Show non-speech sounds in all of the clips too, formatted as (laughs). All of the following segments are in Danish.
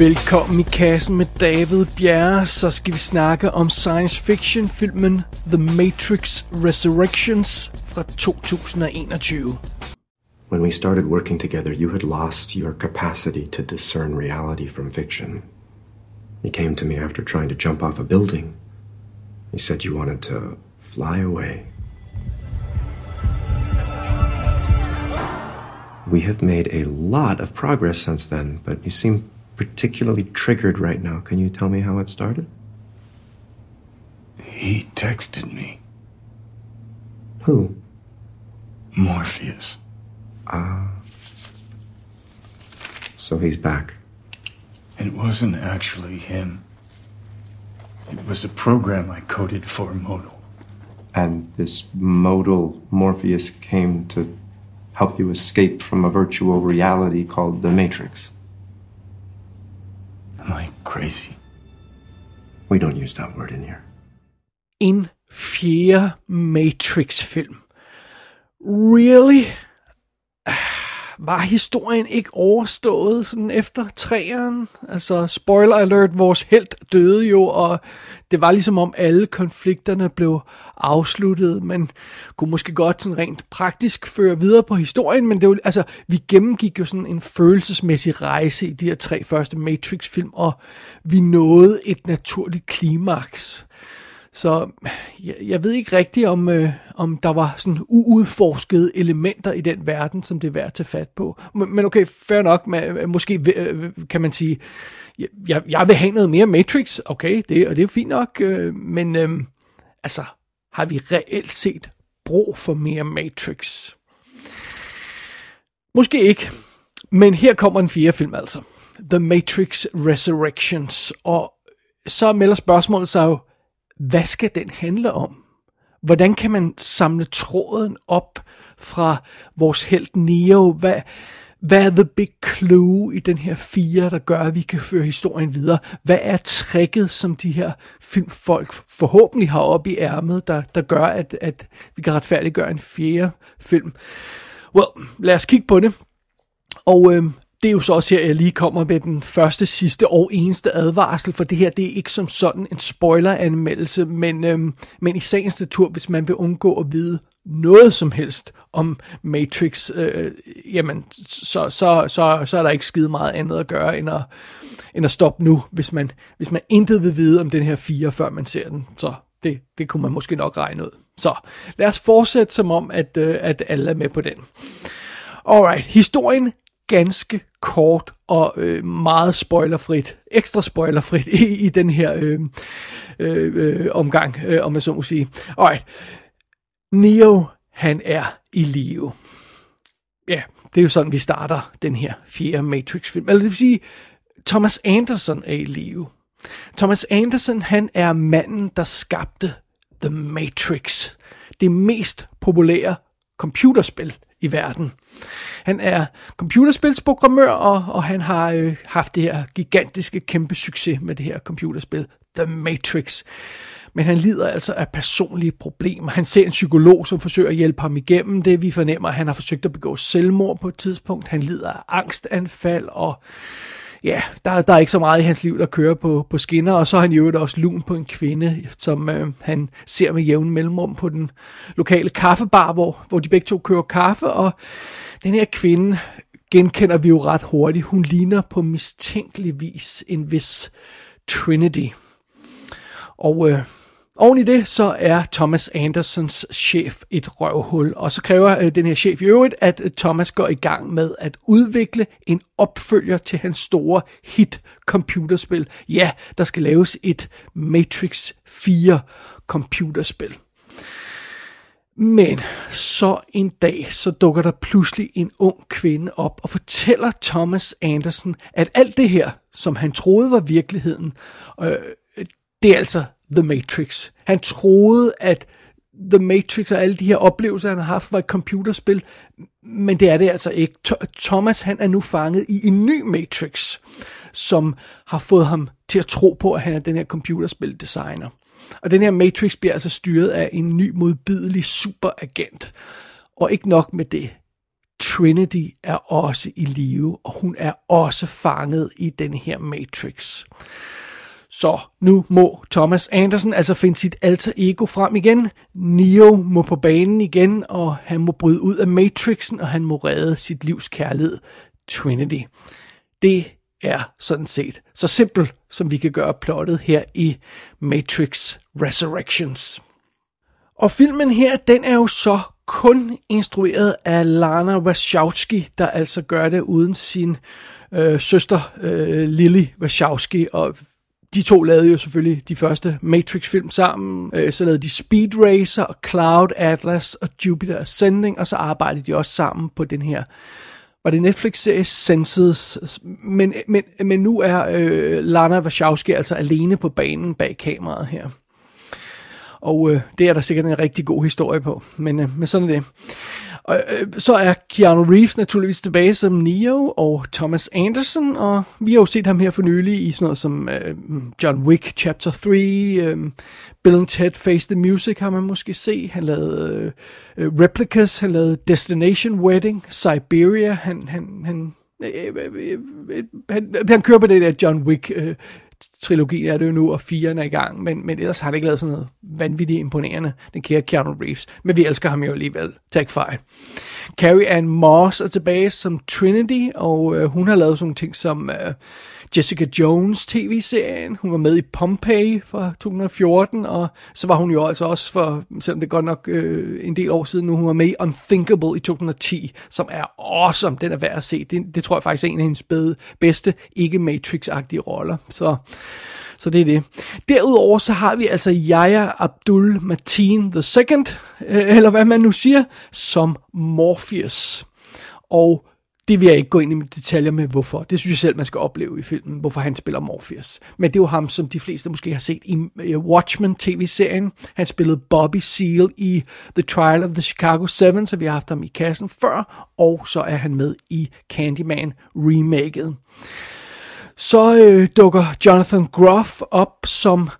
Velkommen i kassen med David Bjerre, så skal vi snakke om science fiction filmen The Matrix Resurrections fra 2021. When we started working together, you had lost your capacity to discern reality from fiction. You came to me after trying to jump off a building. You said you wanted to fly away. We have made a lot of progress since then, but you seem particularly triggered right now. Can you tell me how it started? He texted me. Who? Morpheus. Ah. So he's back. It wasn't actually him. It was a program I coded for Modal. And this modal Morpheus came to help you escape from a virtual reality called the Matrix. I crazy? We don't use that word in here. En fjerde Matrix-film. Really? (sighs) Var historien ikke overstået sådan efter træeren? Altså, spoiler alert, vores held døde jo, og det var ligesom om alle konflikterne blev afsluttet. Man kunne måske godt sådan rent praktisk føre videre på historien, men det var, altså, vi gennemgik jo sådan en følelsesmæssig rejse i de her tre første Matrix-film, og vi nåede et naturligt klimaks. Så jeg, jeg ved ikke rigtigt, om, øh, om der var sådan uudforskede elementer i den verden, som det er værd at tage fat på. Men, men okay, fair nok, man, øh, måske øh, øh, kan man sige, jeg, jeg vil have noget mere Matrix, okay, det, og det er fint nok, øh, men øh, altså, har vi reelt set brug for mere Matrix? Måske ikke, men her kommer en fjerde film altså. The Matrix Resurrections, og så melder spørgsmålet sig jo, hvad skal den handle om? Hvordan kan man samle tråden op fra vores helt Neo? Hvad, hvad er the big clue i den her fire, der gør, at vi kan føre historien videre? Hvad er tricket, som de her filmfolk forhåbentlig har op i ærmet, der, der gør, at, at vi kan retfærdiggøre en fjerde film? Well, lad os kigge på det. Og øhm, det er jo så også her, jeg lige kommer med den første, sidste og eneste advarsel, for det her, det er ikke som sådan en spoiler-anmeldelse, men, øhm, men i sagens natur, hvis man vil undgå at vide noget som helst om Matrix, øh, jamen, så, så, så, så er der ikke skide meget andet at gøre, end at, end at stoppe nu, hvis man, hvis man intet vil vide om den her fire, før man ser den. Så det, det kunne man måske nok regne ud. Så lad os fortsætte som om, at, øh, at alle er med på den. Alright, historien ganske kort og øh, meget spoilerfrit, ekstra spoilerfrit i, i den her øh, øh, øh, omgang, øh, om jeg så må sige. Alright, Neo, han er i live. Ja, det er jo sådan, vi starter den her fjerde Matrix-film. Eller det vil sige, Thomas Anderson er i live. Thomas Anderson, han er manden, der skabte The Matrix. Det mest populære computerspil i verden. Han er computerspilsprogrammør, og, og han har øh, haft det her gigantiske kæmpe succes med det her computerspil, The Matrix. Men han lider altså af personlige problemer. Han ser en psykolog, som forsøger at hjælpe ham igennem det. Vi fornemmer, at han har forsøgt at begå selvmord på et tidspunkt. Han lider af angstanfald, og ja, der, der er ikke så meget i hans liv, der kører på, på skinner, og så har han jo også lun på en kvinde, som øh, han ser med jævn mellemrum på den lokale kaffebar, hvor, hvor de begge to kører kaffe, og den her kvinde genkender vi jo ret hurtigt. Hun ligner på mistænkelig vis en vis Trinity. Og øh, Oven i det, så er Thomas Andersons chef et røvhul, og så kræver øh, den her chef i øvrigt, at øh, Thomas går i gang med at udvikle en opfølger til hans store hit computerspil. Ja, der skal laves et Matrix 4 computerspil. Men så en dag, så dukker der pludselig en ung kvinde op og fortæller Thomas Anderson, at alt det her, som han troede var virkeligheden, øh, det er altså The Matrix. Han troede, at The Matrix og alle de her oplevelser, han har haft, var et computerspil, men det er det altså ikke. Thomas, han er nu fanget i en ny Matrix, som har fået ham til at tro på, at han er den her computerspildesigner. Og den her Matrix bliver altså styret af en ny modbydelig superagent. Og ikke nok med det. Trinity er også i live, og hun er også fanget i den her Matrix. Så nu må Thomas Anderson altså finde sit alter ego frem igen. Neo må på banen igen, og han må bryde ud af Matrixen, og han må redde sit livs kærlighed, Trinity. Det er sådan set så simpelt, som vi kan gøre plottet her i Matrix Resurrections. Og filmen her, den er jo så kun instrueret af Lana Wachowski, der altså gør det uden sin øh, søster øh, Lily Wachowski. Og de to lavede jo selvfølgelig de første Matrix-film sammen. Øh, så lavede de Speed Racer og Cloud Atlas og Jupiter Ascending, og så arbejdede de også sammen på den her var det Netflix-serie Senses, men, men, men nu er øh, Lana Wachowski altså alene på banen bag kameraet her. Og øh, det er der sikkert en rigtig god historie på, men, øh, men sådan er det. Og, øh, så er Keanu Reeves naturligvis tilbage som Neo og Thomas Anderson, og vi har jo set ham her for nylig i sådan noget som øh, John Wick Chapter 3, øh, Bill and Ted Face the Music har man måske se, han lavede øh, øh, Replicas, han lavede Destination Wedding, Siberia, han, han, han, øh, øh, øh, øh han, han kører på det der John Wick øh, trilogien er det jo nu, og firen er i gang, men, men ellers har det ikke lavet sådan noget vanvittigt imponerende, den kære Keanu Reeves. Men vi elsker ham jo alligevel. Tak fejl. Carrie Ann Moss er tilbage som Trinity, og øh, hun har lavet sådan nogle ting som øh, Jessica Jones tv-serien. Hun var med i Pompeii fra 2014, og så var hun jo altså også for, selvom det er godt nok øh, en del år siden nu, hun var med i Unthinkable i 2010, som er awesome. Den er værd at se. Det, det tror jeg faktisk er en af hendes bede, bedste ikke-Matrix-agtige roller. Så, så det er det. Derudover så har vi altså Yahya Abdul Mateen II, Second, øh, eller hvad man nu siger, som Morpheus. Og det vil jeg ikke gå ind i detaljer med, hvorfor. Det synes jeg selv, man skal opleve i filmen, hvorfor han spiller Morpheus. Men det er jo ham, som de fleste måske har set i Watchmen tv-serien. Han spillede Bobby Seal i The Trial of the Chicago 7, så vi har haft ham i kassen før. Og så er han med i Candyman remaket. Så øh, dukker Jonathan Groff op som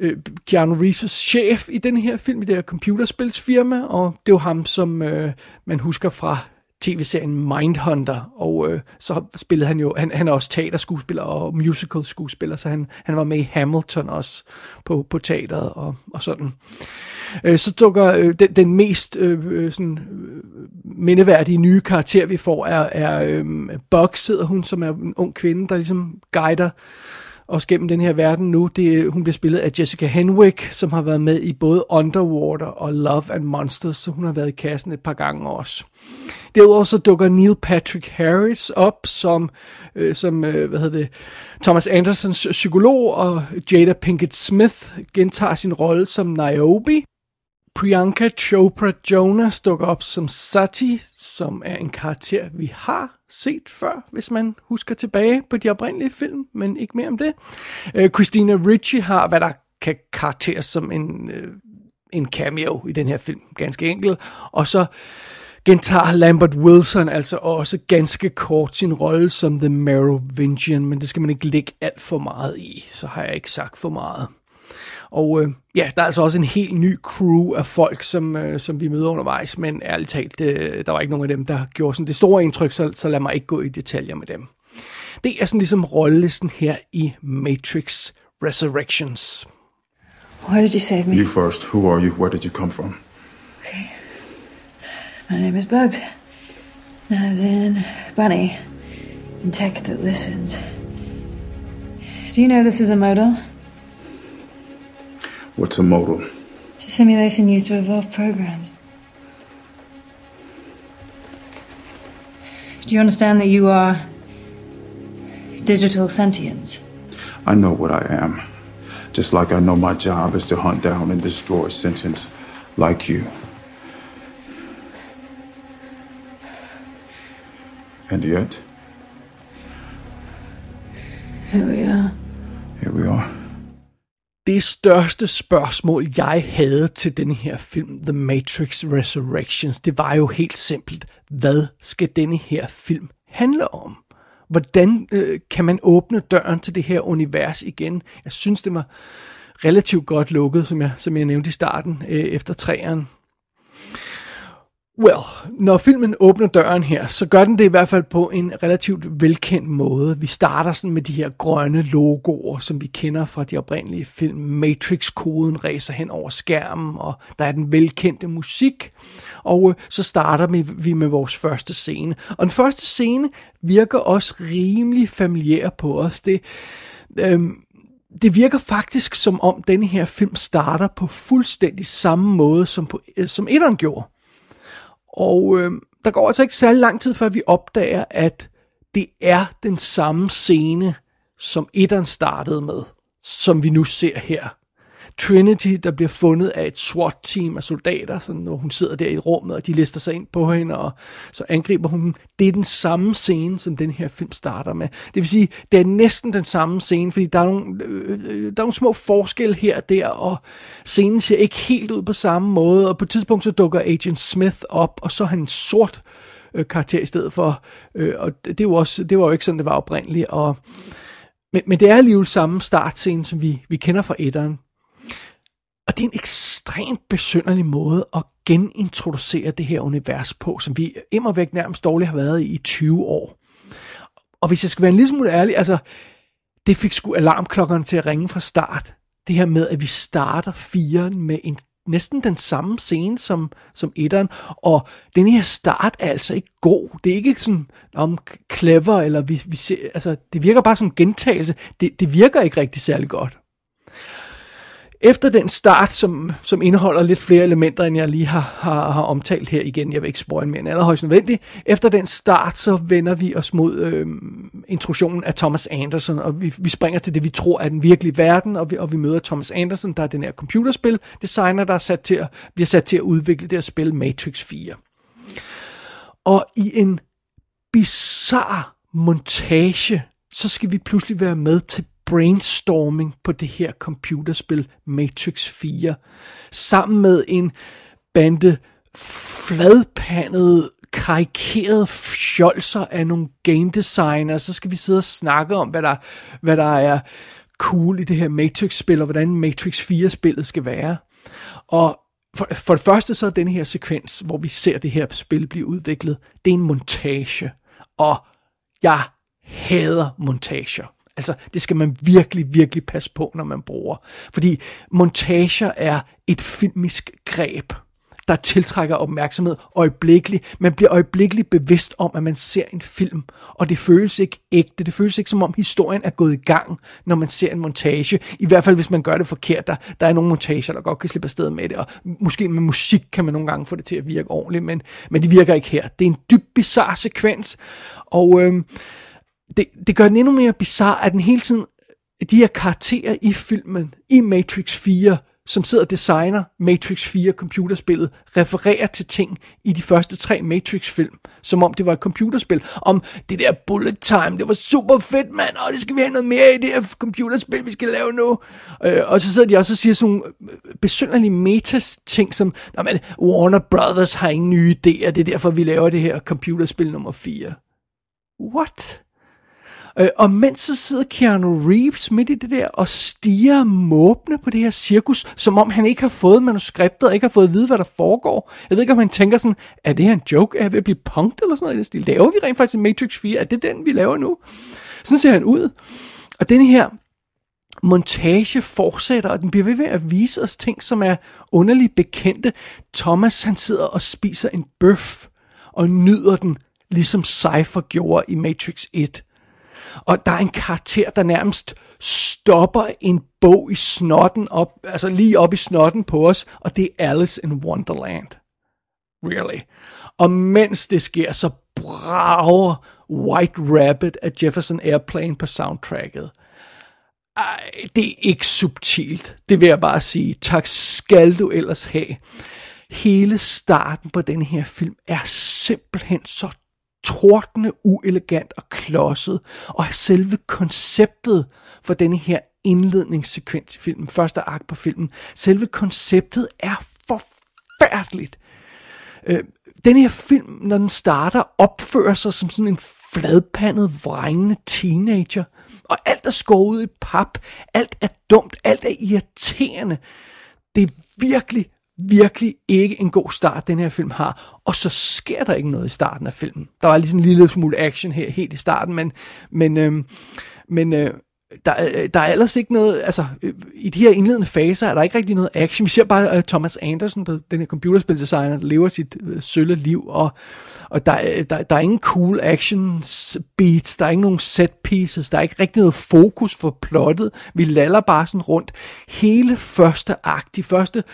øh, Keanu Reeves' chef i den her film, i det her computerspilsfirma, og det er jo ham, som øh, man husker fra tv-serien Mindhunter, og øh, så spillede han jo, han, han er også teaterskuespiller og musical skuespiller, så han, han var med i Hamilton også på, på teateret og, og sådan. Øh, så dukker øh, den, den mest øh, øh sådan, øh, mindeværdige nye karakter, vi får, er, er øh, Bugs, hedder hun, som er en ung kvinde, der ligesom guider os gennem den her verden nu. Det, hun bliver spillet af Jessica Henwick, som har været med i både Underwater og Love and Monsters, så hun har været i kassen et par gange også. Derudover så dukker Neil Patrick Harris op som, øh, som øh, hvad hedder det, Thomas Andersons psykolog, og Jada Pinkett Smith gentager sin rolle som Niobe. Priyanka Chopra Jonas dukker op som Sati, som er en karakter, vi har set før, hvis man husker tilbage på de oprindelige film, men ikke mere om det. Øh, Christina Ricci har, hvad der kan karakteres som en, øh, en cameo i den her film, ganske enkelt. Og så gentager Lambert Wilson altså også ganske kort sin rolle som The Merovingian, men det skal man ikke lægge alt for meget i, så har jeg ikke sagt for meget. Og øh, ja, der er altså også en helt ny crew af folk, som, øh, som vi møder undervejs, men ærligt talt, øh, der var ikke nogen af dem, der gjorde sådan det store indtryk, så, så lad mig ikke gå i detaljer med dem. Det er sådan ligesom rollelisten her i Matrix Resurrections. Why did you save me? You first. Who are you? Where did you come from? Okay. My name is Bugs. As in Bunny. In tech that listens. Do you know this is a modal? What's a modal? It's a simulation used to evolve programs. Do you understand that you are digital sentience? I know what I am. Just like I know my job is to hunt down and destroy sentience like you. And yet, Here we are. here we are. Det største spørgsmål, jeg havde til den her film, The Matrix Resurrections, det var jo helt simpelt, hvad skal denne her film handle om? Hvordan øh, kan man åbne døren til det her univers igen? Jeg synes, det var relativt godt lukket, som jeg, som jeg nævnte i starten, øh, efter træeren. Well, når filmen åbner døren her, så gør den det i hvert fald på en relativt velkendt måde. Vi starter sådan med de her grønne logoer, som vi kender fra de oprindelige film. Matrix-koden ræser hen over skærmen, og der er den velkendte musik. Og øh, så starter vi med vores første scene. Og den første scene virker også rimelig familiær på os. Det, øhm, det virker faktisk som om denne her film starter på fuldstændig samme måde, som, på, øh, som etteren gjorde. Og øh, der går altså ikke særlig lang tid, før vi opdager, at det er den samme scene, som etteren startede med, som vi nu ser her. Trinity, der bliver fundet af et SWAT-team af soldater, så når hun sidder der i rummet, og de lister sig ind på hende, og så angriber hun Det er den samme scene, som den her film starter med. Det vil sige, det er næsten den samme scene, fordi der er nogle, øh, øh, der er nogle små forskelle her og der, og scenen ser ikke helt ud på samme måde, og på et tidspunkt så dukker Agent Smith op, og så er han sort øh, karakter i stedet for, øh, og det, det, var også, det var jo ikke sådan, det var oprindeligt, og men, men det er alligevel samme startscene, som vi, vi kender fra etteren. Og det er en ekstremt besynderlig måde at genintroducere det her univers på, som vi immer væk nærmest dårligt har været i i 20 år. Og hvis jeg skal være en lille smule ærlig, altså, det fik sgu alarmklokkerne til at ringe fra start. Det her med, at vi starter firen med en næsten den samme scene som, som etteren, og den her start er altså ikke god. Det er ikke sådan om clever, eller vi, vi ser, altså, det virker bare som gentagelse. Det, det virker ikke rigtig særlig godt. Efter den start, som, som indeholder lidt flere elementer, end jeg lige har, har, har omtalt her igen, jeg vil ikke spoil mere end allerhøjst nødvendigt, efter den start, så vender vi os mod øh, introduktionen af Thomas Anderson, og vi, vi springer til det, vi tror er den virkelige verden, og vi, og vi møder Thomas Anderson, der er den her computerspil designer, der er sat til at, bliver sat til at udvikle det her spil Matrix 4. Og i en bizarre montage, så skal vi pludselig være med til brainstorming på det her computerspil Matrix 4, sammen med en bande fladpandede, karikerede fjolser af nogle game designer, Så skal vi sidde og snakke om, hvad der, hvad der er cool i det her Matrix-spil, og hvordan Matrix 4-spillet skal være. Og for, for det første så er den her sekvens, hvor vi ser det her spil blive udviklet, det er en montage. Og jeg hader montager. Altså, det skal man virkelig, virkelig passe på, når man bruger. Fordi montager er et filmisk greb, der tiltrækker opmærksomhed øjeblikkeligt. Man bliver øjeblikkeligt bevidst om, at man ser en film, og det føles ikke ægte. Det føles ikke som om historien er gået i gang, når man ser en montage. I hvert fald, hvis man gør det forkert. Der, der er nogle montager, der godt kan slippe afsted med det, og måske med musik kan man nogle gange få det til at virke ordentligt, men, men det virker ikke her. Det er en dybt bizarre sekvens, og... Øh, det, det gør den endnu mere bizarre, at den hele tiden, de her karakterer i filmen, i Matrix 4, som sidder og designer Matrix 4 computerspillet, refererer til ting i de første tre Matrix-film, som om det var et computerspil. Om det der bullet time, det var super fedt, mand, og det skal vi have noget mere i det her computerspil, vi skal lave nu. Øh, og så sidder de også og siger sådan nogle øh, besynderlige metas-ting, som, men, Warner Brothers har ingen nye idéer, det er derfor, vi laver det her computerspil nummer 4. What? Øh, og mens så sidder Keanu Reeves midt i det der og stiger måbne på det her cirkus, som om han ikke har fået manuskriptet og ikke har fået at vide, hvad der foregår. Jeg ved ikke, om han tænker sådan, er det her en joke? Er jeg ved at blive punked eller sådan noget i det stil? Laver vi rent faktisk en Matrix 4? Er det den, vi laver nu? Sådan ser han ud. Og den her montage fortsætter, og den bliver ved med at vise os ting, som er underligt bekendte. Thomas, han sidder og spiser en bøf, og nyder den, ligesom Cypher gjorde i Matrix 1. Og der er en karakter, der nærmest stopper en bog i snotten op, altså lige op i snotten på os, og det er Alice in Wonderland. Really. Og mens det sker, så brager White Rabbit af Jefferson Airplane på soundtracket. Ej, det er ikke subtilt. Det vil jeg bare sige. Tak skal du ellers have. Hele starten på den her film er simpelthen så tordende uelegant og klodset, og selve konceptet for denne her indledningssekvens i filmen, første akt på filmen, selve konceptet er forfærdeligt. Øh, den her film, når den starter, opfører sig som sådan en fladpandet, vrængende teenager, og alt er skåret ud i pap, alt er dumt, alt er irriterende. Det er virkelig, virkelig ikke en god start, den her film har. Og så sker der ikke noget i starten af filmen. Der var lige sådan en lille smule action her helt i starten, men, men, øh, men øh, der, øh, der er ellers ikke noget, altså øh, i de her indledende faser er der ikke rigtig noget action. Vi ser bare uh, Thomas Anderson, den her computerspildesigner, der lever sit uh, sølle liv, og, og der, der, der er ingen cool action beats, der er ikke nogen set pieces, der er ikke rigtig noget fokus for plottet. Vi laller bare sådan rundt. Hele første akt, de første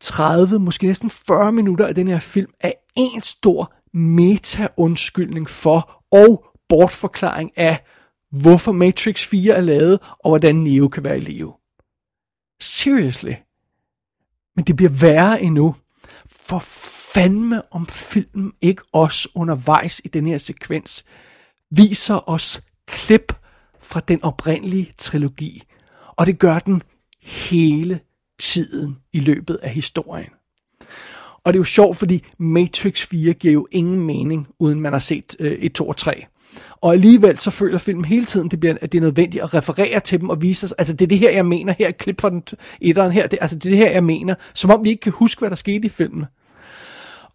30, måske næsten 40 minutter af den her film, er en stor meta-undskyldning for og bortforklaring af hvorfor Matrix 4 er lavet, og hvordan Neo kan være i live. Seriously. Men det bliver værre endnu. For fandme om filmen ikke også undervejs i den her sekvens viser os klip fra den oprindelige trilogi. Og det gør den hele tiden i løbet af historien. Og det er jo sjovt, fordi Matrix 4 giver jo ingen mening, uden man har set øh, 1, 2 og 3. Og alligevel så føler filmen hele tiden, det bliver, at det er nødvendigt at referere til dem og vise os, altså det er det her, jeg mener, her et klip fra den etteren her, det, altså det er det her, jeg mener, som om vi ikke kan huske, hvad der skete i filmen.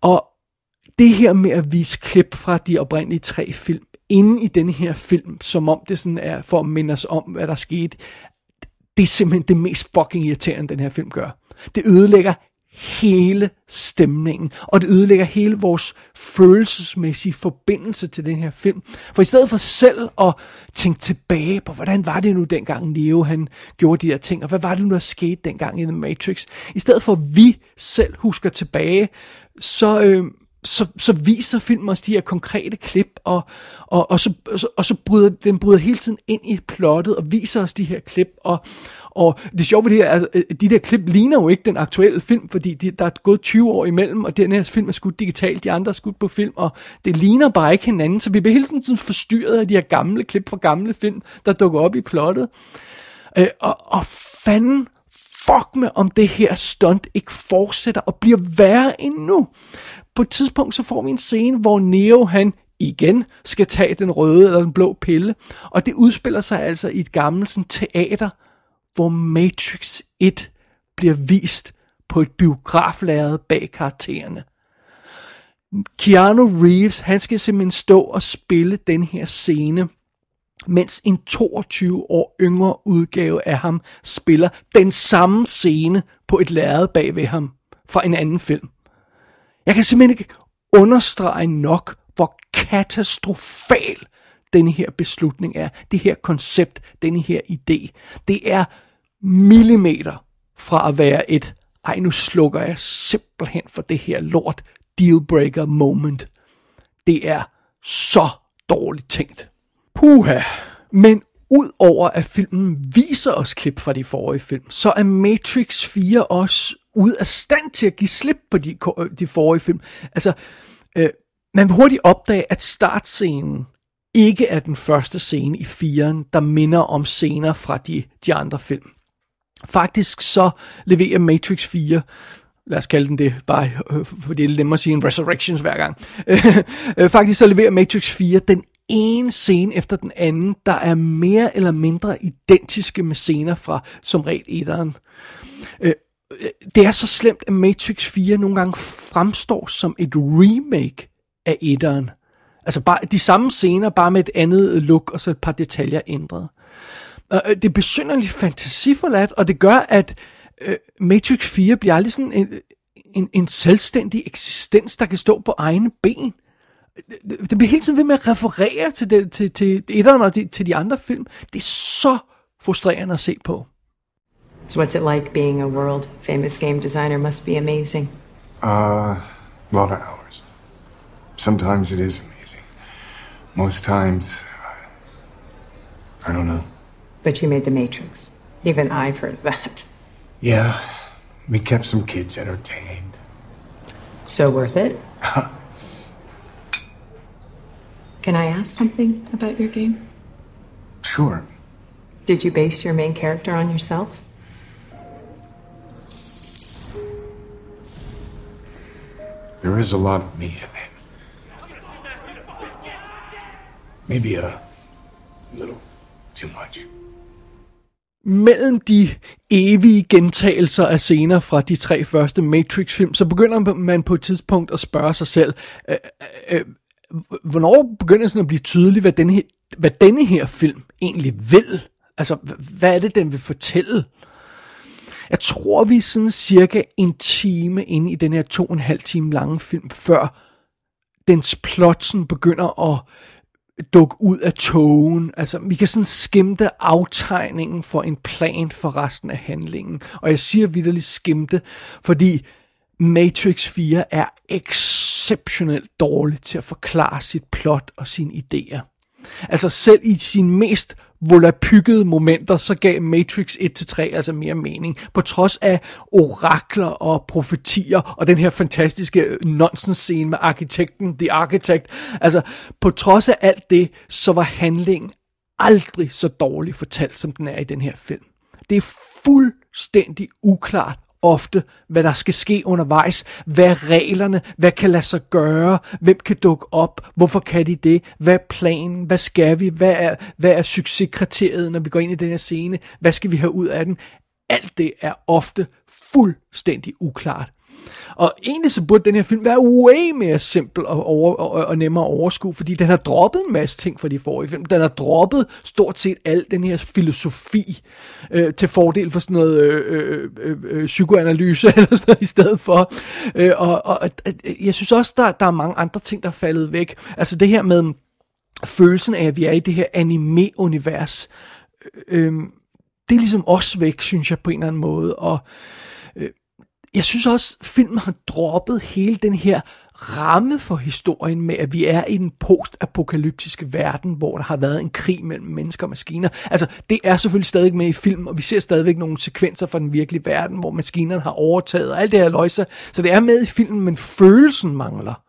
Og det her med at vise klip fra de oprindelige tre film, inde i den her film, som om det sådan er for at minde os om, hvad der skete, det er simpelthen det mest fucking irriterende, den her film gør. Det ødelægger hele stemningen, og det ødelægger hele vores følelsesmæssige forbindelse til den her film. For i stedet for selv at tænke tilbage på, hvordan var det nu dengang Neo han gjorde de her ting, og hvad var det nu, der skete dengang i The Matrix, i stedet for at vi selv husker tilbage, så, øh, så, så viser filmen os de her konkrete klip, og, og, og, så, og, så, og så bryder den bryder hele tiden ind i plottet, og viser os de her klip, og, og det sjove ved det her, altså, de der klip ligner jo ikke den aktuelle film, fordi de, der er gået 20 år imellem, og den her film er skudt digitalt, de andre er skudt på film, og det ligner bare ikke hinanden, så vi bliver hele tiden sådan forstyrret af de her gamle klip fra gamle film, der dukker op i plottet. Øh, og, og fanden fuck med, om det her stunt ikke fortsætter og bliver værre endnu. På et tidspunkt så får vi en scene, hvor Neo han igen skal tage den røde eller den blå pille, og det udspiller sig altså i et gammelt sådan, teater, hvor Matrix 1 bliver vist på et biograflærred bag karaktererne. Keanu Reeves, han skal simpelthen stå og spille den her scene, mens en 22 år yngre udgave af ham spiller den samme scene på et lærred bag ved ham fra en anden film. Jeg kan simpelthen ikke understrege nok, hvor katastrofal denne her beslutning er. Det her koncept, denne her idé. Det er millimeter fra at være et, ej nu slukker jeg simpelthen for det her lort dealbreaker moment. Det er så dårligt tænkt. Puha. Men ud over at filmen viser os klip fra de forrige film, så er Matrix 4 også ud af stand til at give slip på de, øh, de forrige film. Altså, øh, man vil hurtigt opdage, at startscenen ikke er den første scene i firen, der minder om scener fra de, de andre film. Faktisk så leverer Matrix 4 lad os kalde den det, bare øh, fordi det er nemmere at sige en Resurrections hver gang. (laughs) Øh, faktisk så leverer Matrix 4 den ene scene efter den anden, der er mere eller mindre identiske med scener fra som regel etteren. Det er så slemt, at Matrix 4 nogle gange fremstår som et remake af etteren. Altså bare de samme scener, bare med et andet look og så et par detaljer ændret. Øh, det er besynderligt fantasiforladt, og det gør, at øh, Matrix 4 bliver aldrig sådan en, øh, en, en selvstændig eksistens, der kan stå på egne ben. Det, det bliver hele tiden ved med at referere til, det, til, til etteren og de, til de andre film. Det er så frustrerende at se på. So what's it like being a world famous game designer? Must be amazing. Uh, a lot of hours. Sometimes it is amazing. Most times, I don't know. But you made The Matrix. Even I've heard of that. Yeah, we kept some kids entertained. So worth it? (laughs) Can I ask something about your game? Sure. Did you base your main character on yourself? There is a lot of me in it. Maybe a little too much. mellem de evige gentagelser af scener fra de tre første Matrix-film, så begynder man på et tidspunkt at spørge sig selv, øh, øh, hvornår begynder det sådan at blive tydeligt, hvad denne, hvad denne her film egentlig vil? Altså, hvad er det, den vil fortælle? Jeg tror, vi er sådan cirka en time inde i den her to og en halv time lange film, før dens plotsen begynder at dukke ud af togen. Altså, vi kan sådan skimte aftegningen for en plan for resten af handlingen. Og jeg siger vidderligt skimte, fordi Matrix 4 er exceptionelt dårlig til at forklare sit plot og sine idéer. Altså selv i sin mest volapykkede momenter, så gav Matrix 1-3 altså mere mening. På trods af orakler og profetier, og den her fantastiske øh, nonsens-scene med arkitekten, The Architect. Altså, på trods af alt det, så var handlingen aldrig så dårligt fortalt, som den er i den her film. Det er fuldstændig uklart, ofte, hvad der skal ske undervejs, hvad er reglerne, hvad kan lade sig gøre, hvem kan dukke op, hvorfor kan de det, hvad er planen, hvad skal vi, hvad er, hvad er succeskriteriet, når vi går ind i den her scene, hvad skal vi have ud af den. Alt det er ofte fuldstændig uklart. Og egentlig så burde den her film være way mere simpel og, over, og, og nemmere at overskue, fordi den har droppet en masse ting fra de forrige film. Den har droppet stort set al den her filosofi øh, til fordel for sådan noget øh, øh, øh, øh psykoanalyse (laughs) eller sådan noget i stedet for. Øh, og, og jeg synes også, der, der er mange andre ting, der er faldet væk. Altså det her med mm, følelsen af, at vi er i det her anime-univers. Øh, øh det er ligesom også væk, synes jeg på en eller anden måde. Og jeg synes også, at filmen har droppet hele den her ramme for historien med, at vi er i den postapokalyptiske verden, hvor der har været en krig mellem mennesker og maskiner. Altså, det er selvfølgelig stadig med i filmen, og vi ser stadigvæk nogle sekvenser fra den virkelige verden, hvor maskinerne har overtaget, og alt det her løjse. Så det er med i filmen, men følelsen mangler.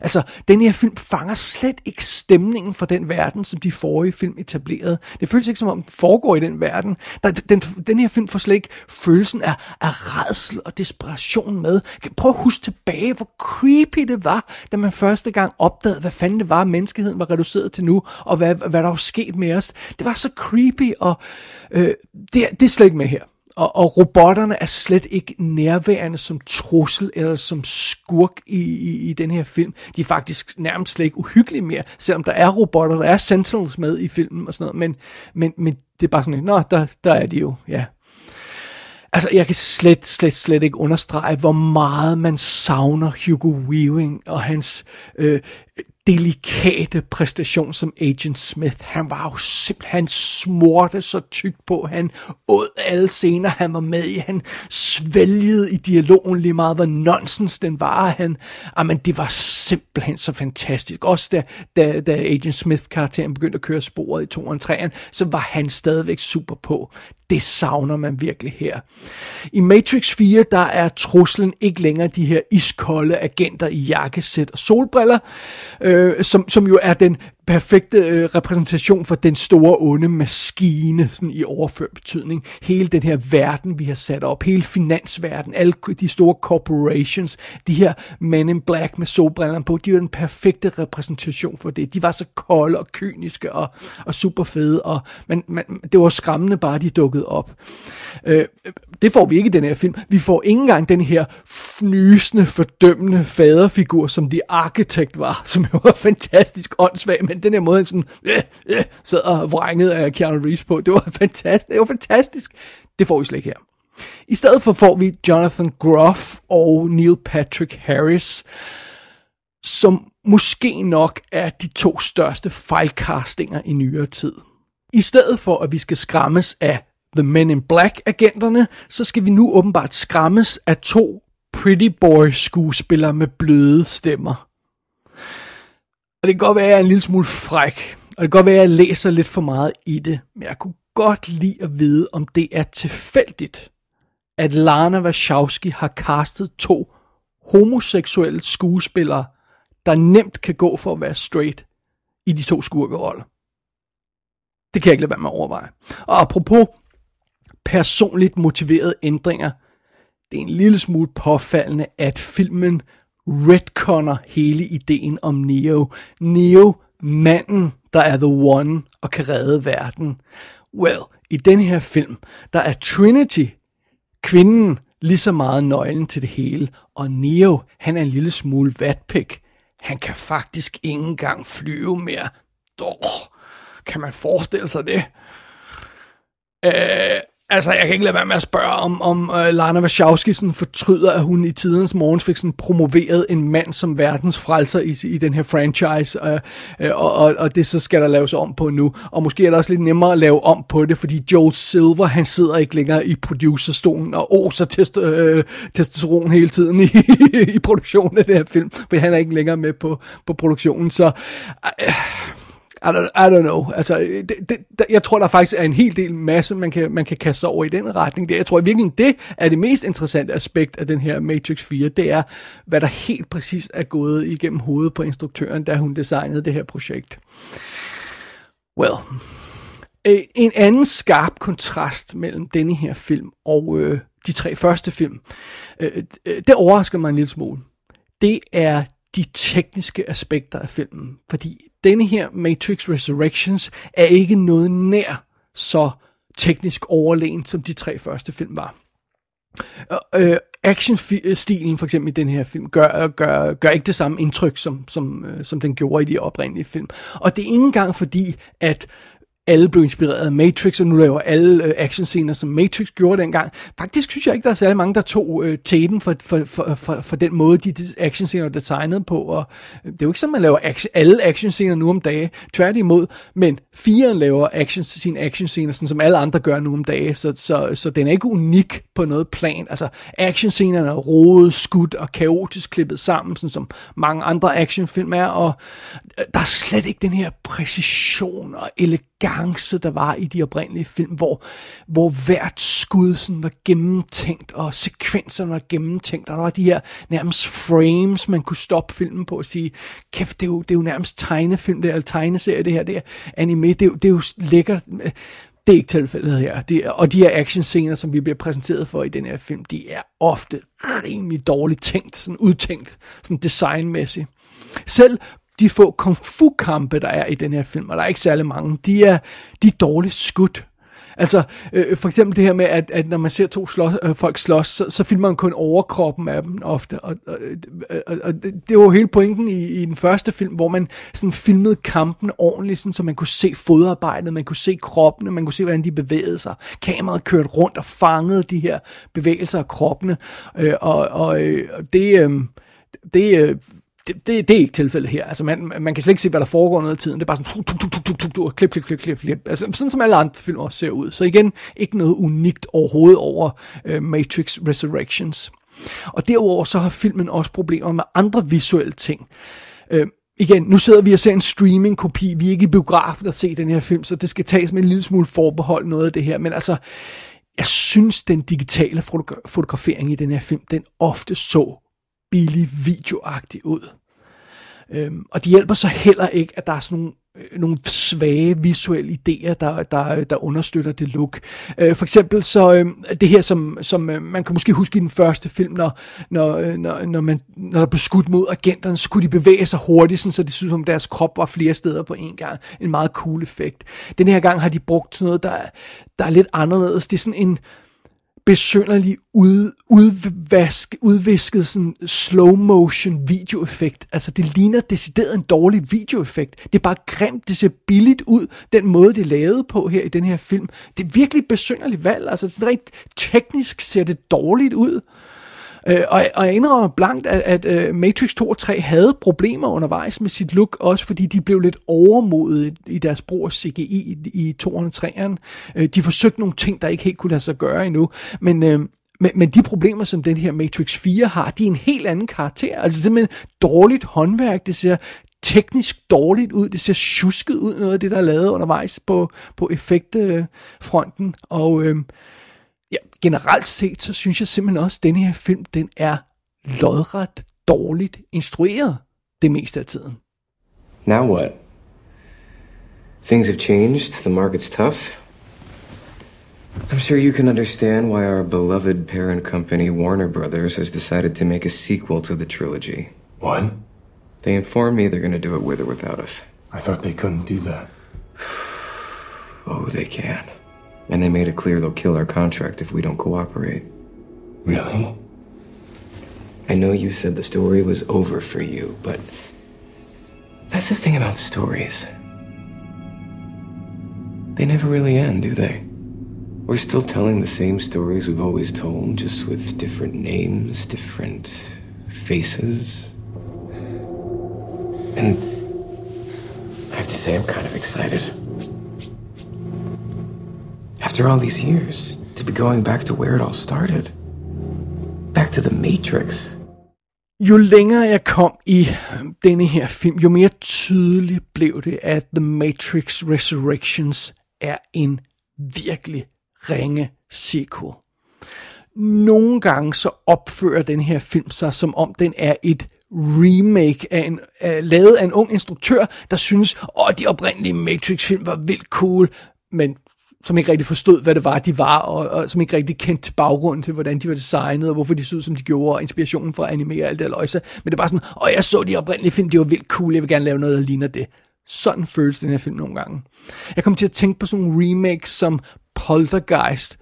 Altså, den her film fanger slet ikke stemningen for den verden, som de forrige film etablerede. Det føles ikke som om den foregår i den verden. Der, den, den her film får slet ikke følelsen af, af redsel og desperation med. Prøv at huske tilbage, hvor creepy det var, da man første gang opdagede, hvad fanden det var, menneskeheden var reduceret til nu, og hvad, hvad der var sket med os. Det var så creepy, og øh, det, det er slet ikke med her. Og, og robotterne er slet ikke nærværende som trussel eller som skurk i, i, i den her film. De er faktisk nærmest slet ikke uhyggelige mere, selvom der er robotter, der er Sentinels med i filmen og sådan noget. Men, men, men det er bare sådan, nå, der, der er de jo, ja. Altså, jeg kan slet, slet, slet ikke understrege, hvor meget man savner Hugo Weaving og hans øh, delikate præstation som Agent Smith. Han var jo simpelthen smorte så tykt på. Han åd alle scener, han var med i. Han svælgede i dialogen lige meget, hvor nonsens den var. Han, ah, jamen, det var simpelthen så fantastisk. Også da, da, da Agent Smith-karakteren begyndte at køre sporet i 2 og 3'eren, så var han stadigvæk super på. Det savner man virkelig her. I Matrix 4, der er truslen ikke længere de her iskolde agenter i jakkesæt og solbriller, øh, som, som jo er den perfekte øh, repræsentation for den store onde maskine sådan i overført betydning. Hele den her verden, vi har sat op, hele finansverden, alle de store corporations, de her men in black med solbrillerne på, de er den perfekte repræsentation for det. De var så kolde og kyniske og, og super fede, og, men, man, det var skræmmende bare, de dukkede op. Øh, det får vi ikke i den her film. Vi får ikke engang den her fnysende, fordømmende faderfigur, som The Architect var, (laughs) som jo var fantastisk åndssvag, men den der måde, sådan øh, øh, sad og vrængede af Keanu Reeves på, det var fantastisk. Det var fantastisk. Det får vi slet ikke her. I stedet for får vi Jonathan Groff og Neil Patrick Harris, som måske nok er de to største fejlkastinger i nyere tid. I stedet for, at vi skal skræmmes af The Men in Black-agenterne, så skal vi nu åbenbart skræmmes af to Pretty Boy-skuespillere med bløde stemmer. Og det kan godt være, at jeg er en lille smule fræk, og det kan godt være, at jeg læser lidt for meget i det, men jeg kunne godt lide at vide, om det er tilfældigt, at Lana Wachowski har castet to homoseksuelle skuespillere, der nemt kan gå for at være straight i de to skurkeroller. Det kan jeg ikke lade være med at overveje. Og apropos personligt motiverede ændringer. Det er en lille smule påfaldende, at filmen retconner hele ideen om Neo. Neo, manden, der er the one og kan redde verden. Well, i den her film, der er Trinity, kvinden, lige så meget nøglen til det hele, og Neo, han er en lille smule vatpik. Han kan faktisk ikke engang flyve mere. Dår, kan man forestille sig det? Øh, Altså, jeg kan ikke lade være med at spørge, om, om uh, Lana Wachowski sådan fortryder, at hun i tidens morgen fik sådan promoveret en mand som verdens frelser i, i den her franchise, uh, uh, og, og, og det så skal der laves om på nu. Og måske er det også lidt nemmere at lave om på det, fordi Joel Silver, han sidder ikke længere i producerstolen og oser test, uh, testosteron hele tiden i, (laughs) i produktionen af det her film, for han er ikke længere med på, på produktionen, så... Uh, i don't, I don't know. Altså, det, det, jeg tror, der faktisk er en hel del masse, man kan, man kan kaste over i den retning. Der. jeg tror virkelig, det er det mest interessante aspekt af den her Matrix 4. Det er, hvad der helt præcis er gået igennem hovedet på instruktøren, da hun designede det her projekt. Well, øh, en anden skarp kontrast mellem denne her film og øh, de tre første film, øh, øh det overrasker mig en lille smule. Det er de tekniske aspekter af filmen. Fordi denne her Matrix Resurrections er ikke noget nær så teknisk overlegen, som de tre første film var. Øh, Action-stilen for eksempel i den her film gør, gør, gør ikke det samme indtryk, som, som, øh, som den gjorde i de oprindelige film. Og det er ikke engang fordi, at alle blev inspireret af Matrix, og nu laver alle øh, actionscener, som Matrix gjorde dengang. Faktisk synes jeg ikke, der er særlig mange, der tog øh, tæten for, for, for, for, for den måde, de, de actionscener er designet på. Og øh, det er jo ikke sådan, man laver action, alle actionscener nu om dage. Tværtimod, men firen laver action, sine actionscener, sådan som alle andre gør nu om dage. Så, så, så den er ikke unik på noget plan. Altså, actionscenerne er rodet, skudt og kaotisk klippet sammen, sådan som mange andre actionfilm er. Og øh, der er slet ikke den her præcision og elegance der var i de oprindelige film, hvor, hvor hvert skud sådan var gennemtænkt, og sekvenserne var gennemtænkt, og der var de her nærmest frames, man kunne stoppe filmen på og sige, kæft, det er jo, det er jo nærmest tegnefilm, det er, eller tegneserie, det her, det er anime, det er, det er jo lækkert. Det er ikke tilfældet her. Det, og de her actionscener, som vi bliver præsenteret for i den her film, de er ofte rimelig dårligt tænkt, sådan udtænkt, sådan designmæssigt. Selv de få kung fu kampe, der er i den her film, og der er ikke særlig mange, de er, de er dårligt skudt. Altså, øh, for eksempel det her med, at, at når man ser to slås, øh, folk slås, så, så filmer man kun overkroppen af dem ofte. Og, og, øh, og, og det var jo hele pointen i, i den første film, hvor man sådan filmede kampen ordentligt, sådan, så man kunne se fodarbejdet, man kunne se kroppene, man kunne se, hvordan de bevægede sig. Kameraet kørte rundt og fangede de her bevægelser af kroppene. Øh, og, og øh, det... Øh, det, øh, det, det, det er ikke tilfældet her. Altså man, man kan slet ikke se, hvad der foregår noget af tiden. Det er bare sådan, tuk, tuk, tuk, tuk, tuk, tuk, klip, klip, klip, klip, klip. Altså, sådan som alle andre film også ser ud. Så igen, ikke noget unikt overhovedet over uh, Matrix Resurrections. Og derudover så har filmen også problemer med andre visuelle ting. Uh, igen, nu sidder vi og ser en streaming-kopi. Vi er ikke i biografen at se den her film, så det skal tages med en lille smule forbehold noget af det her. Men altså, jeg synes, den digitale fotografering i den her film, den ofte så billig videoagtig ud. Øhm, og det hjælper så heller ikke, at der er sådan nogle, øh, nogle svage visuelle idéer, der, der, der understøtter det look. Øh, for eksempel så øh, det her, som, som øh, man kan måske huske i den første film, når, når, øh, når, når, man, når der blev skudt mod agenterne, så kunne de bevæge sig hurtigt, sådan, så det synes som deres krop var flere steder på en gang. En meget cool effekt. Den her gang har de brugt noget, der, der er lidt anderledes. Det er sådan en besynderlig ud, udvask, udvisket sådan slow motion videoeffekt. Altså det ligner decideret en dårlig videoeffekt. Det er bare grimt, det ser billigt ud, den måde det er lavet på her i den her film. Det er virkelig besynderligt valg, altså det rent teknisk ser det dårligt ud. Øh, og, og jeg indrømmer blankt, at, at uh, Matrix 2 og 3 havde problemer undervejs med sit look, også fordi de blev lidt overmodet i deres brug af CGI i, i 2'eren og 3'eren. De forsøgte nogle ting, der ikke helt kunne lade sig gøre endnu, men... Øh, men, men de problemer, som den her Matrix 4 har, de er en helt anden karakter. Altså simpelthen dårligt håndværk, det ser teknisk dårligt ud, det ser tjusket ud, noget af det, der er lavet undervejs på, på effektfronten. Og øh, ja, generelt set, så synes jeg simpelthen også, at denne her film, den er lodret dårligt instrueret det meste af tiden. Now what? Things have changed, the market's tough. I'm sure you can understand why our beloved parent company, Warner Brothers, has decided to make a sequel to the trilogy. What? They informed me they're going to do it with or without us. I thought they couldn't do that. (sighs) oh, they can. And they made it clear they'll kill our contract if we don't cooperate. Really? I know you said the story was over for you, but that's the thing about stories. They never really end, do they? We're still telling the same stories we've always told, just with different names, different faces. And I have to say, I'm kind of excited. After all these years, to be going back to where it all started. Back to the Matrix. Jo længere jeg kom i øh, denne her film, jo mere tydeligt blev det, at The Matrix Resurrections er en virkelig ringe sequel. Nogle gange så opfører den her film sig, som om den er et remake af en, af, lavet af en ung instruktør, der synes, at de oprindelige Matrix-film var vildt cool, men som ikke rigtig forstod, hvad det var, de var, og, og som ikke rigtig kendte til baggrunden til, hvordan de var designet, og hvorfor de så ud, som de gjorde, og inspirationen fra at animere alt det løjse. Men det er bare sådan, og jeg så de oprindelige film, det var vildt cool, jeg vil gerne lave noget, der ligner det. Sådan føles den her film nogle gange. Jeg kom til at tænke på sådan nogle remakes som Poltergeist,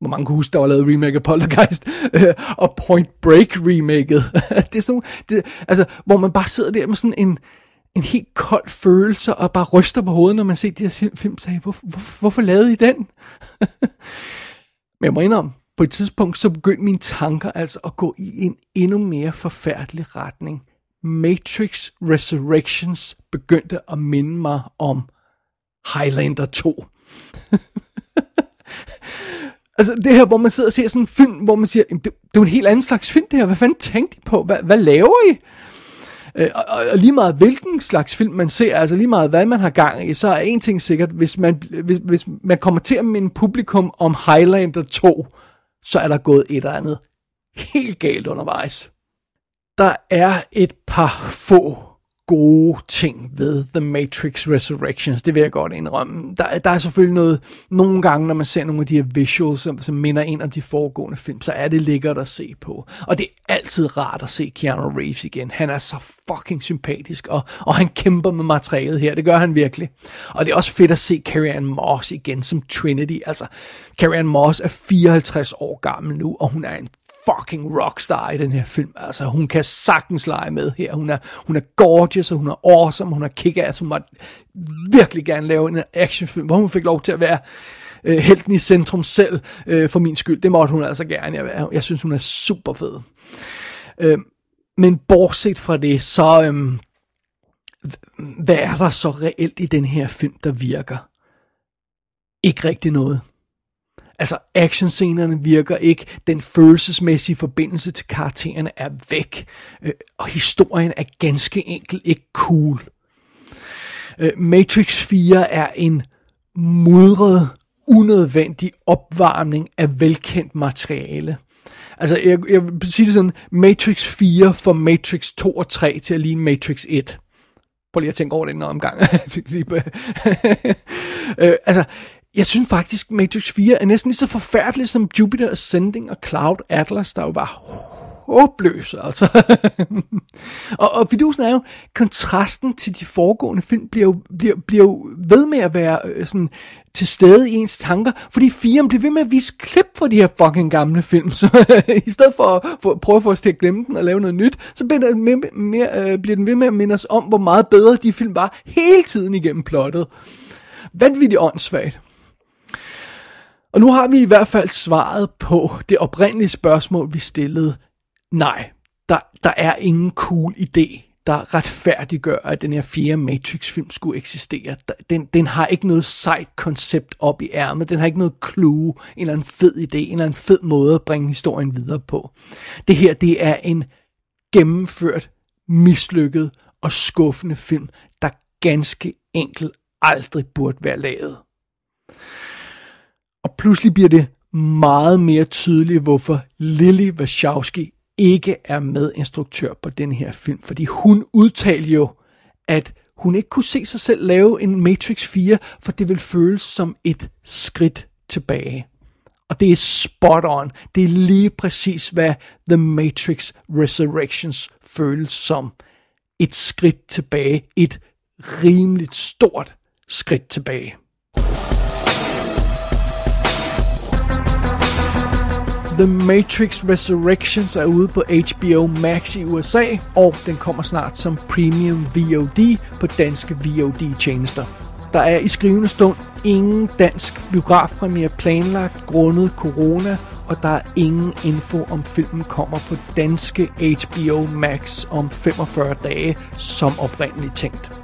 hvor mange kan huske, der var lavet remake af Poltergeist, øh, (laughs) og Point Break remaket. (laughs) det er sådan, det, altså, hvor man bare sidder der med sådan en, en helt kold følelse, og bare ryster på hovedet, når man ser de her film, sagde, hvor, hvor, hvorfor lavede I den? (laughs) Men jeg må indrømme, på et tidspunkt, så begyndte mine tanker altså at gå i en endnu mere forfærdelig retning. Matrix Resurrections begyndte at minde mig om Highlander 2. (laughs) altså det her, hvor man sidder og ser sådan en film, hvor man siger, det, det er jo en helt anden slags film det her, hvad fanden tænkte I på, hvad, hvad laver I? Øh, og, og, lige meget hvilken slags film man ser, altså lige meget hvad man har gang i, så er en ting sikkert, hvis man, hvis, hvis man kommer til at minde publikum om Highlander 2, så er der gået et eller andet helt galt undervejs. Der er et par få gode ting ved The Matrix Resurrections, det vil jeg godt indrømme. Der, der er selvfølgelig noget, nogle gange, når man ser nogle af de her visuals, som, som minder ind om de foregående film, så er det lækkert at se på. Og det er altid rart at se Keanu Reeves igen. Han er så fucking sympatisk, og, og han kæmper med materialet her, det gør han virkelig. Og det er også fedt at se Carrie Ann Moss igen som Trinity. Altså, Carrie Ann Moss er 54 år gammel nu, og hun er en fucking rockstar i den her film. Altså, hun kan sagtens lege med her. Hun er, hun er gorgeous, og hun er awesome, hun er kick-ass. Hun måtte virkelig gerne lave en actionfilm, hvor hun fik lov til at være øh, helten i centrum selv, øh, for min skyld. Det måtte hun altså gerne. Jeg, jeg synes, hun er super fed. Øh, men bortset fra det, så... Øh, hvad er der så reelt i den her film, der virker? Ikke rigtig noget. Altså, actionscenerne virker ikke, den følelsesmæssige forbindelse til karaktererne er væk, øh, og historien er ganske enkelt ikke cool. Øh, Matrix 4 er en mudret, unødvendig opvarmning af velkendt materiale. Altså, jeg, jeg vil sige det sådan, Matrix 4 får Matrix 2 og 3 til at ligne Matrix 1. Prøv lige at tænke over det en omgang. (laughs) øh, altså, jeg synes faktisk, Matrix 4 er næsten lige så forfærdelig som Jupiter Ascending og Cloud Atlas, der jo var håbløs, altså. (laughs) og, og fidusen er jo, kontrasten til de foregående film bliver jo, bliver, bliver jo ved med at være øh, sådan til stede i ens tanker, fordi firen bliver ved med at vise klip fra de her fucking gamle film, (laughs) så i stedet for at for, prøve at få os til at glemme den og lave noget nyt, så bliver, den med, mere, øh, bliver den ved med at minde os om, hvor meget bedre de film var hele tiden igennem plottet. Vanvittigt åndssvagt. Og nu har vi i hvert fald svaret på det oprindelige spørgsmål, vi stillede. Nej, der, der er ingen cool idé, der retfærdiggør, at den her fjerde Matrix-film skulle eksistere. Den, den har ikke noget sejt koncept op i ærmet. Den har ikke noget clue, en eller anden fed idé, en eller anden fed måde at bringe historien videre på. Det her, det er en gennemført, mislykket og skuffende film, der ganske enkelt aldrig burde være lavet. Og pludselig bliver det meget mere tydeligt, hvorfor Lily Wachowski ikke er medinstruktør på den her film. Fordi hun udtalte jo, at hun ikke kunne se sig selv lave en Matrix 4, for det vil føles som et skridt tilbage. Og det er spot on. Det er lige præcis, hvad The Matrix Resurrections føles som. Et skridt tilbage. Et rimeligt stort skridt tilbage. The Matrix Resurrections er ude på HBO Max i USA, og den kommer snart som Premium VOD på danske VOD-tjenester. Der er i skrivende stund ingen dansk biografpremiere planlagt grundet corona, og der er ingen info om filmen kommer på danske HBO Max om 45 dage, som oprindeligt tænkt.